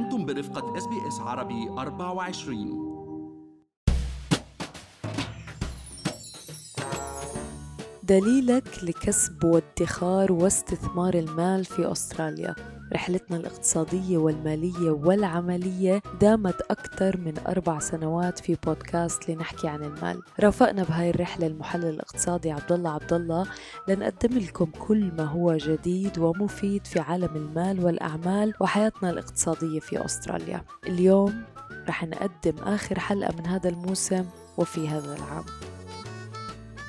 أنتم برفقة SBS عربي 24 دليلك لكسب وادخار واستثمار المال في أستراليا. رحلتنا الاقتصادية والمالية والعملية دامت أكثر من أربع سنوات في بودكاست لنحكي عن المال. رافقنا بهاي الرحلة المحلل الاقتصادي عبد الله عبد الله لنقدم لكم كل ما هو جديد ومفيد في عالم المال والأعمال وحياتنا الاقتصادية في أستراليا. اليوم رح نقدم آخر حلقة من هذا الموسم وفي هذا العام.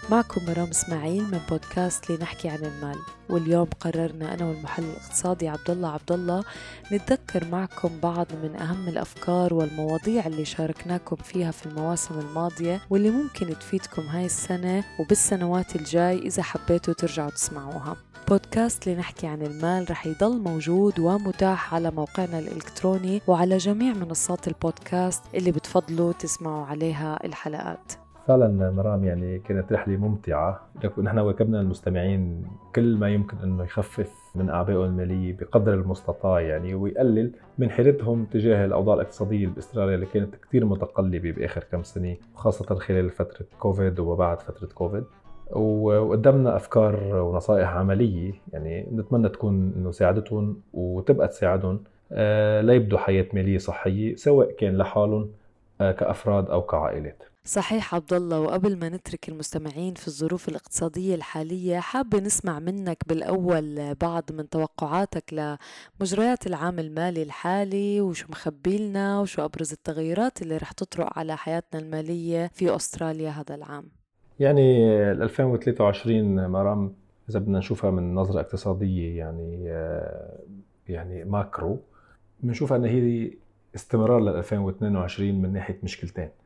معكم مرام إسماعيل من بودكاست لنحكي عن المال. واليوم قررنا أنا والمحلل الاقتصادي عبد الله عبد الله نتذكر معكم بعض من أهم الأفكار والمواضيع اللي شاركناكم فيها في المواسم الماضية واللي ممكن تفيدكم هاي السنة وبالسنوات الجاي إذا حبيتوا ترجعوا تسمعوها. بودكاست لنحكي عن المال رح يضل موجود ومتاح على موقعنا الإلكتروني وعلى جميع منصات البودكاست اللي بتفضلوا تسمعوا عليها الحلقات. فعلا مرام يعني كانت رحلة ممتعة. نحن واكبنا المستمعين كل ما يمكن إنه يخفف من اعبائهم المالية بقدر المستطاع يعني ويقلل من حيرتهم تجاه الأوضاع الاقتصادية باستراليا اللي كانت كثير متقلبة بآخر كم سنة خاصة خلال فترة كوفيد وبعد فترة كوفيد. وقدمنا أفكار ونصائح عملية يعني نتمنى تكون إنه ساعدتهم وتبقى تساعدهم آه، ليبدوا حياة مالية صحية سواء كان لحالهم آه، كأفراد أو كعائلات. صحيح عبد الله وقبل ما نترك المستمعين في الظروف الاقتصادية الحالية حابة نسمع منك بالأول بعض من توقعاتك لمجريات العام المالي الحالي وشو مخبي لنا وشو أبرز التغيرات اللي رح تطرق على حياتنا المالية في أستراليا هذا العام؟ يعني 2023 مرام إذا بدنا نشوفها من نظرة اقتصادية يعني يعني macro بنشوفها أن هي استمرار ل 2022 من ناحية مشكلتين. آه،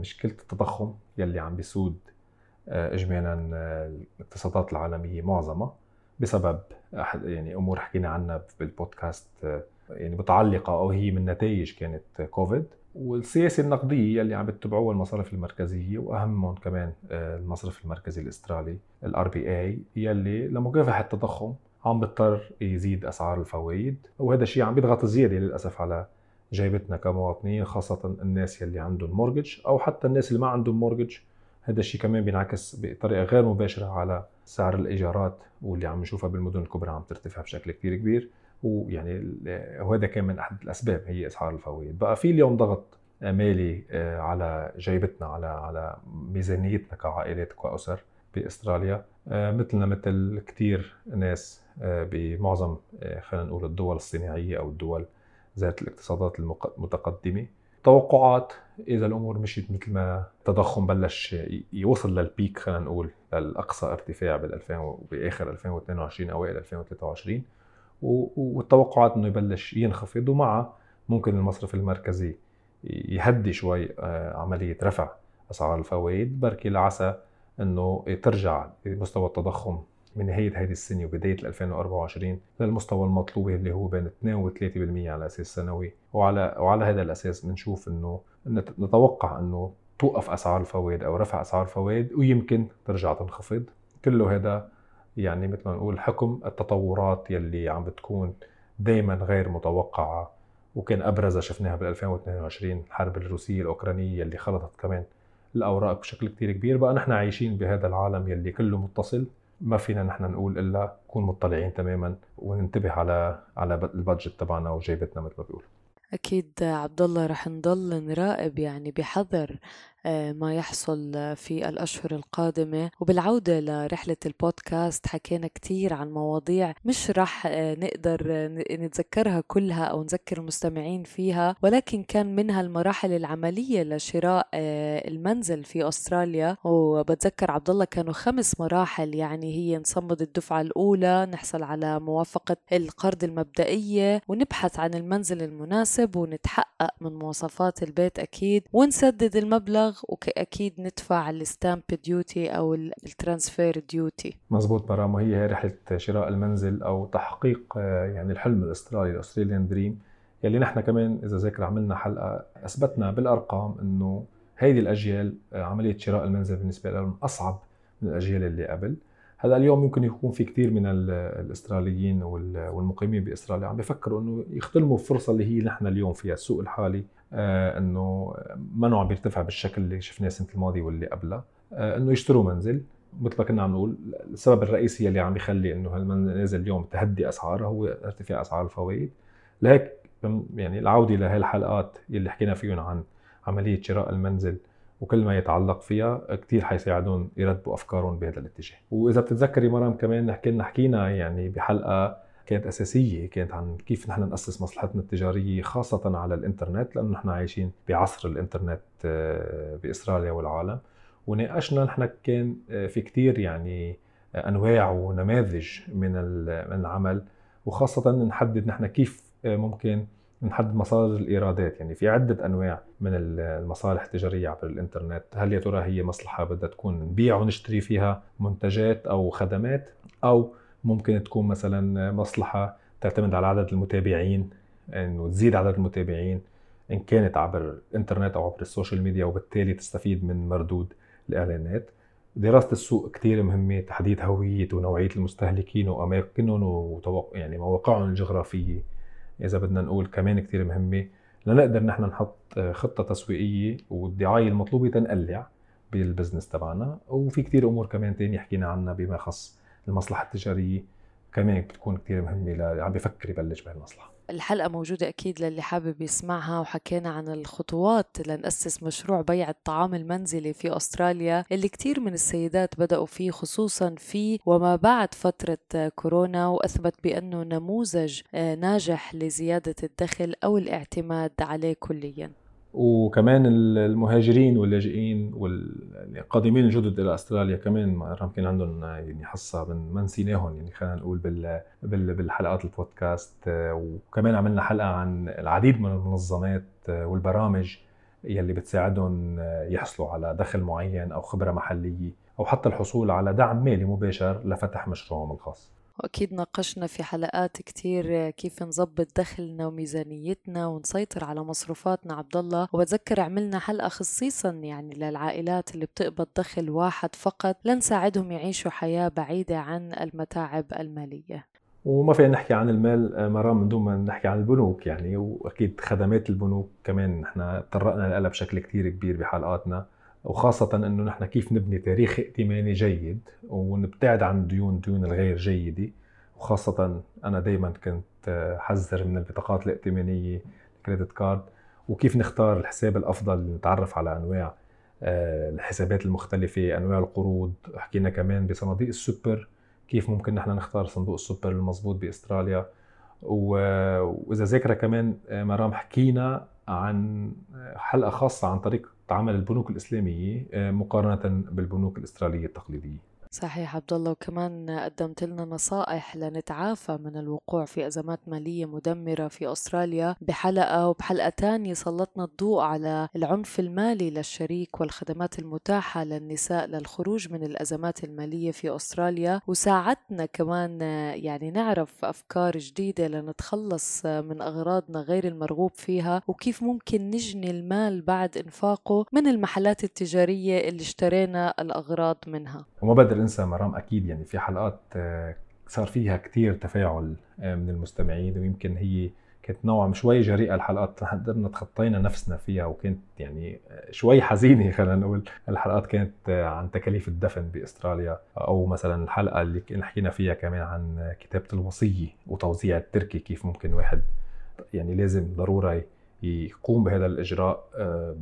مشكلة التضخم يلي عم بيسود آه، اجمالا آه، الاقتصادات العالمية معظمها بسبب يعني أمور حكينا عنها بالبودكاست يعني متعلقة أو هي من نتائج كانت كوفيد. والسياسة النقدية يلي عم بتتبعوها المصارف المركزية وأهمهم كمان المصرف المركزي الأسترالي ال RBA يلي لمكافحة التضخم عم بيضطر يزيد أسعار الفوائد وهذا الشيء عم بيضغط زيادة للأسف على جيبتنا كمواطنين خاصة الناس يلي عندهم mortgage أو حتى الناس اللي ما عندهم mortgage هذا الشيء كمان بينعكس بطريقة غير مباشرة على سعر الإيجارات واللي عم نشوفها بالمدن الكبرى عم ترتفع بشكل كثير كبير. ويعني وهذا كان من أحد الأسباب هي أسعار الفوائد. بقى في اليوم ضغط مالي آه، على جيبتنا على على ميزانيتنا كعائلات وكأسر بأستراليا. آه، مثلنا مثل كثير ناس آه، بمعظم خلينا نقول الدول الصناعية أو الدول ذات الاقتصادات المتقدمة. توقعات إذا الأمور مشيت مثل ما التضخم بلش يوصل للبيك خلينا نقول للأقصى ارتفاع بال 2000 بآخر 2022 اوائل 2023 والتوقعات إنه يبلش ينخفض ومع ممكن المصرف المركزي يهدي شوي آه، عملية رفع أسعار الفوائد. بركي لعسى إنه ترجع مستوى التضخم من نهاية هذه السنة وبداية 2024 للمستوى المطلوب اللي هو بين 2 و 3% على أساس سنوي. وعلى وعلى هذا الأساس بنشوف إنه نتوقع إنه توقف أسعار الفوائد أو رفع أسعار الفوائد ويمكن ترجع تنخفض. كله هذا يعني مثل ما نقول حكم التطورات يلي عم بتكون دائما غير متوقعة. وكان أبرزها شفناها بال 2022 الحرب الروسية الأوكرانية اللي خلطت كمان الأوراق بشكل كتير كبير. بقى نحن عايشين بهذا العالم يلي كله متصل. ما فينا نحن نقول إلا نكون مطلعين تماما وننتبه على على البادجت تبعنا وجيبتنا مثل ما بيقولوا. أكيد عبد الله رح نضل نراقب يعني بحذر ما يحصل في الأشهر القادمة. وبالعودة لرحلة البودكاست حكينا كتير عن مواضيع مش رح آه، نقدر نتذكرها كلها أو نذكر المستمعين فيها ولكن كان منها المراحل العملية لشراء آه، المنزل في أستراليا. وبتذكر عبد الله كانوا خمس مراحل يعني هي نصمد الدفعة الأولى نحصل على موافقة القرض المبدئية ونبحث عن المنزل المناسب ونتحقق من مواصفات البيت أكيد ونسدد المبلغ. المبلغ واكيد ندفع ال stamp duty أو ال transfer duty مزبوط مرام وهي هي رحلة شراء المنزل أو تحقيق آه، يعني الحلم الأسترالي الأستراليان دريم. يلي نحن كمان إذا ذاكر عملنا حلقة أثبتنا بالأرقام إنه هيدي الأجيال آه، عملية شراء المنزل بالنسبة لهم أصعب من الأجيال اللي قبل. هلأ اليوم يمكن يكون في كثير من الأستراليين والمقيمين بإستراليا عم بيفكروا إنه يختلموا الفرصه اللي هي نحن اليوم فيها السوق الحالي إنه ما عم بيرتفع بالشكل اللي شفناه السنة الماضية واللي قبلها. آه إنه يشتروا منزل. مثل ما كنا عم نقول السبب الرئيسي اللي عم يخلي إنه هالمنازل اليوم تهدي اسعارها هو ارتفاع أسعار الفوائد. لهيك يعني العودة لهي الحلقات اللي حكينا فيهم عن عملية شراء المنزل وكل ما يتعلق فيها كثير حيساعدهم يرتبوا أفكارهم بهذا الاتجاه. وإذا بتتذكري مرام كمان حكينا حكينا يعني بحلقة كانت أساسية كانت عن كيف نحن نأسس مصلحتنا التجارية خاصة على الإنترنت لأنه نحن عايشين بعصر الإنترنت آه، باستراليا والعالم. وناقشنا نحن كان آه، في كثير يعني آه، أنواع ونماذج من من العمل. وخاصة نحدد نحن كيف ممكن نحدد مصادر الإيرادات. يعني في عدة أنواع من المصالح التجارية عبر الإنترنت. هل يا ترى هي مصلحة بدها تكون نبيع ونشتري فيها منتجات أو خدمات؟ أو ممكن تكون مثلا مصلحة تعتمد على عدد المتابعين إنه تزيد عدد المتابعين إن كانت عبر الإنترنت أو عبر السوشيال ميديا وبالتالي تستفيد من مردود الإعلانات. دراسة السوق كثير مهمة تحديد هوية ونوعية المستهلكين وأماكنهم وتوقع يعني مواقعهم الجغرافية. إذا بدنا نقول كمان كثير مهمة لنقدر نحن نحط خطة تسويقية والدعاية المطلوبة تنقلع بال business تبعنا. وفي كثير أمور كمان تانية حكينا عنها بما يخص المصلحة التجارية كمان بتكون كثير مهمة اللي عم بفكر يبلش بهالمصلحة. الحلقة موجودة أكيد للي حابب يسمعها وحكينا عن الخطوات لنأسس مشروع بيع الطعام المنزلي في أستراليا اللي كتير من السيدات بدأوا فيه خصوصا في وما بعد فترة كورونا وأثبت بأنه نموذج آه، ناجح لزيادة الدخل أو الاعتماد عليه كلياً. وكمان المهاجرين واللاجئين والقادمين الجدد إلى أستراليا كمان يمكن عندهم يعني حصة من ما نسيناهم يعني خلينا نقول بال بالحلقات البودكاست وكمان عملنا حلقة عن العديد من المنظمات والبرامج يلي بتساعدهم يحصلوا على دخل معين أو خبرة محلية أو حتى الحصول على دعم مالي مباشر لفتح مشروعهم الخاص. وأكيد ناقشنا في حلقات كتير كيف نظبط دخلنا وميزانيتنا ونسيطر على مصروفاتنا عبد الله وبتذكر عملنا حلقة خصيصا يعني للعائلات اللي بتقبض دخل واحد فقط. لنساعدهم يعيشوا حياة بعيدة عن المتاعب المالية. وما فينا نحكي عن المال آه، مرام من دون ما نحكي عن البنوك يعني. وأكيد خدمات البنوك كمان نحن تطرقنا لها بشكل كتير كبير بحلقاتنا. وخاصة إنه نحن كيف نبني تاريخ ائتماني جيد ونبتعد عن الديون الديون الغير جيدة. وخاصة أنا دائما كنت حذر من البطاقات الائتمانية ال credit card. وكيف نختار الحساب الأفضل؟ نتعرف على أنواع آه، الحسابات المختلفة أنواع القروض. حكينا كمان بصناديق السوبر كيف ممكن نحن نختار صندوق السوبر المضبوط بأستراليا. وإذا ذاكره كمان آه، مرام حكينا عن حلقة خاصة عن طريقه عمل البنوك الإسلامية آه، مقارنة بالبنوك الاستراليه التقليدية. صحيح عبد الله وكمان قدمت لنا نصائح لنتعافى من الوقوع في أزمات مالية مدمرة في أستراليا. بحلقة وبحلقة تانية سلطنا الضوء على العنف المالي للشريك والخدمات المتاحة للنساء للخروج من الأزمات المالية في أستراليا. وساعدتنا كمان يعني نعرف أفكار جديدة لنتخلص من أغراضنا غير المرغوب فيها وكيف ممكن نجني المال بعد إنفاقه من المحلات التجارية اللي اشترينا الأغراض منها. وما بقدر انسى مرام أكيد يعني في حلقات آه، صار فيها كتير تفاعل آه، من المستمعين ويمكن هي كانت نوعا شوي جريئه الحلقات. قدرنا تخطينا نفسنا فيها وكانت يعني آه، شوي حزينة خلينا نقول. الحلقات كانت عن تكاليف الدفن بأستراليا أو مثلا الحلقة اللي حكينا فيها كمان عن كتابة الوصية وتوزيع التركي كيف ممكن واحد يعني لازم ضروري يقوم بهذا الإجراء آه،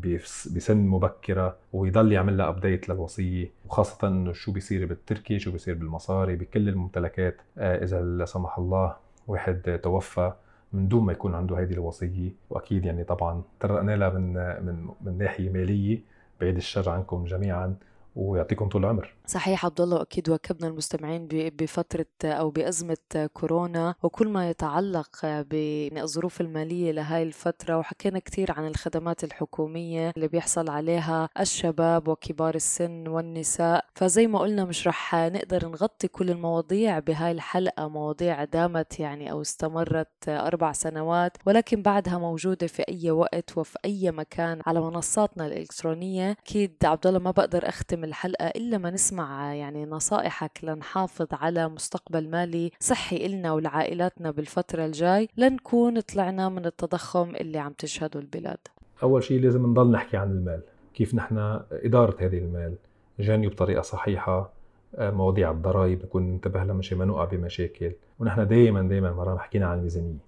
بسن مبكرة ويضل يعمل لها ابديت للوصية وخاصة إنه شو بيصير بالتركي شو بيصير بالمصاري بكل الممتلكات آه، إذا لا سمح الله واحد توفى من دون ما يكون عنده هذه الوصية. وأكيد يعني طبعا ترقنا لها من من من ناحية مالية بعيد الشر عنكم جميعا. ويعطيكم طول العمر. صحيح عبد الله وأكيد واكبنا المستمعين بفترة أو بأزمة كورونا وكل ما يتعلق بالظروف المالية لهاي الفترة وحكينا كثير عن الخدمات الحكومية اللي بيحصل عليها الشباب وكبار السن والنساء. فزي ما قلنا مش رح نقدر نغطي كل المواضيع بهاي الحلقة مواضيع دامت يعني أو استمرت أربع سنوات ولكن بعدها موجودة في أي وقت وفي أي مكان على منصاتنا الإلكترونية. أكيد عبد الله ما بقدر أختم نختم الحلقة إلا ما نسمع يعني نصائحك لنحافظ على مستقبل مالي صحي إلنا ولعائلاتنا بالفترة الجاي لنكون طلعنا من التضخم اللي عم تشهده البلاد. أول شيء لازم نضل نحكي عن المال كيف نحن إدارة هذه المال جاني بطريقة صحيحة آه، مواضيع الضرائب نكون ننتبه لها مشان ما نوقع بمشاكل. ونحن دائما دائما مرة حكينا عن الميزانية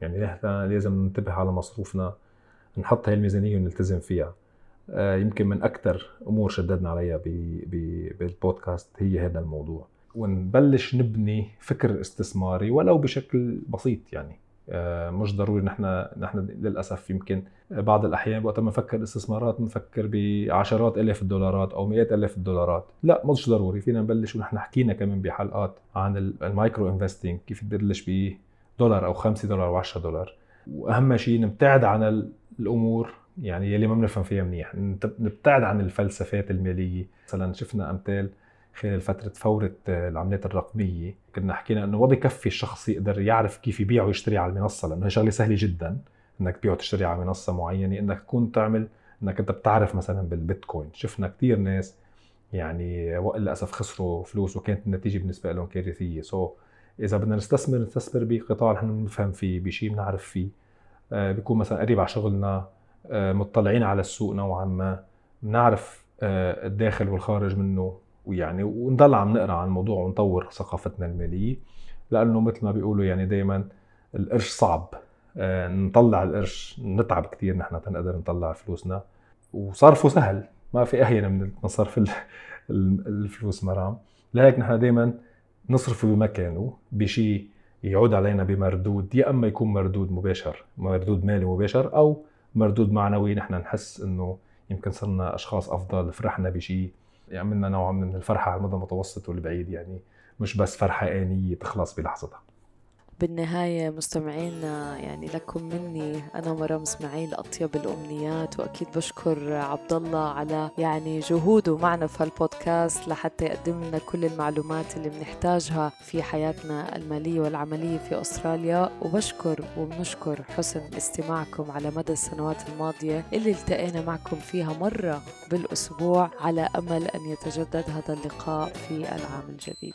يعني نحن لازم ننتبه على مصروفنا نحط هاي الميزانية ونلتزم فيها. يمكن من أكثر أمور شددنا عليها بالبودكاست هي هذا الموضوع. ونبلش نبني فكر استثماري ولو بشكل بسيط يعني. آه، مش ضروري نحن نحن للأسف يمكن بعض الأحيان وقت ما نفكر استثمارات بنفكر بعشرات الاف الدولارات أو مئات الاف الدولارات لا مش ضروري. فينا نبلش ونحن حكينا كمان بحلقات عن ال micro investing كيف تبلش بدولار أو 5 دولار و10 دولار. وأهم شيء نبتعد عن الأمور يعني يلي ما بنفهم فيها منيح. نبتعد عن الفلسفات المالية. مثلا شفنا أمثال خلال فترة فورة العملات الرقمية. كنا حكينا إنه ما بكفي الشخص يقدر يعرف كيف يبيع ويشتري على المنصة لأنه هي شغلة سهلة جدا إنك تبيع وتشتري على منصة معينة. إنك تكون تعمل إنك أنت بتعرف مثلا بالبيتكوين. شفنا كثير ناس يعني للأسف خسروا فلوس وكانت النتيجة بالنسبة لهم كارثية سو so, إذا بدنا نستثمر نستثمر بقطاع نحن بنفهم فيه بشيء بنعرف فيه. آه بيكون مثلا قريب على شغلنا. آه مطلعين على السوق نوعا ما. بنعرف آه الداخل والخارج منه ويعني ونضل عم نقرأ عن الموضوع ونطور ثقافتنا المالية. لأنه مثل ما بيقولوا يعني دائما القرش صعب. آه، نطلع القرش نتعب كثير نحن تنقدر نطلع فلوسنا. وصرفه سهل ما في أهين من صرف الفلوس مرام. لهيك نحن دائما نصرفه بمكانه بشيء يعود علينا بمردود يا أما يكون مردود مباشر مردود مالي مباشر أو مردود معنوي نحن نحس إنه يمكن صرنا أشخاص أفضل فرحنا بشيء يعملنا نوع من الفرحة على المدى المتوسط والبعيد يعني مش بس فرحة آنية تخلص بلحظتها. بالنهاية مستمعينا يعني لكم مني أنا مرام إسماعيل أطيب الأمنيات وأكيد بشكر عبد الله على يعني جهوده معنا في هالبودكاست لحتى يقدم لنا كل المعلومات اللي بنحتاجها في حياتنا المالية والعملية في أستراليا. وبشكر وبنشكر حسن استماعكم على مدى السنوات الماضية اللي التقينا معكم فيها مرة بالأسبوع على أمل أن يتجدد هذا اللقاء في العام الجديد.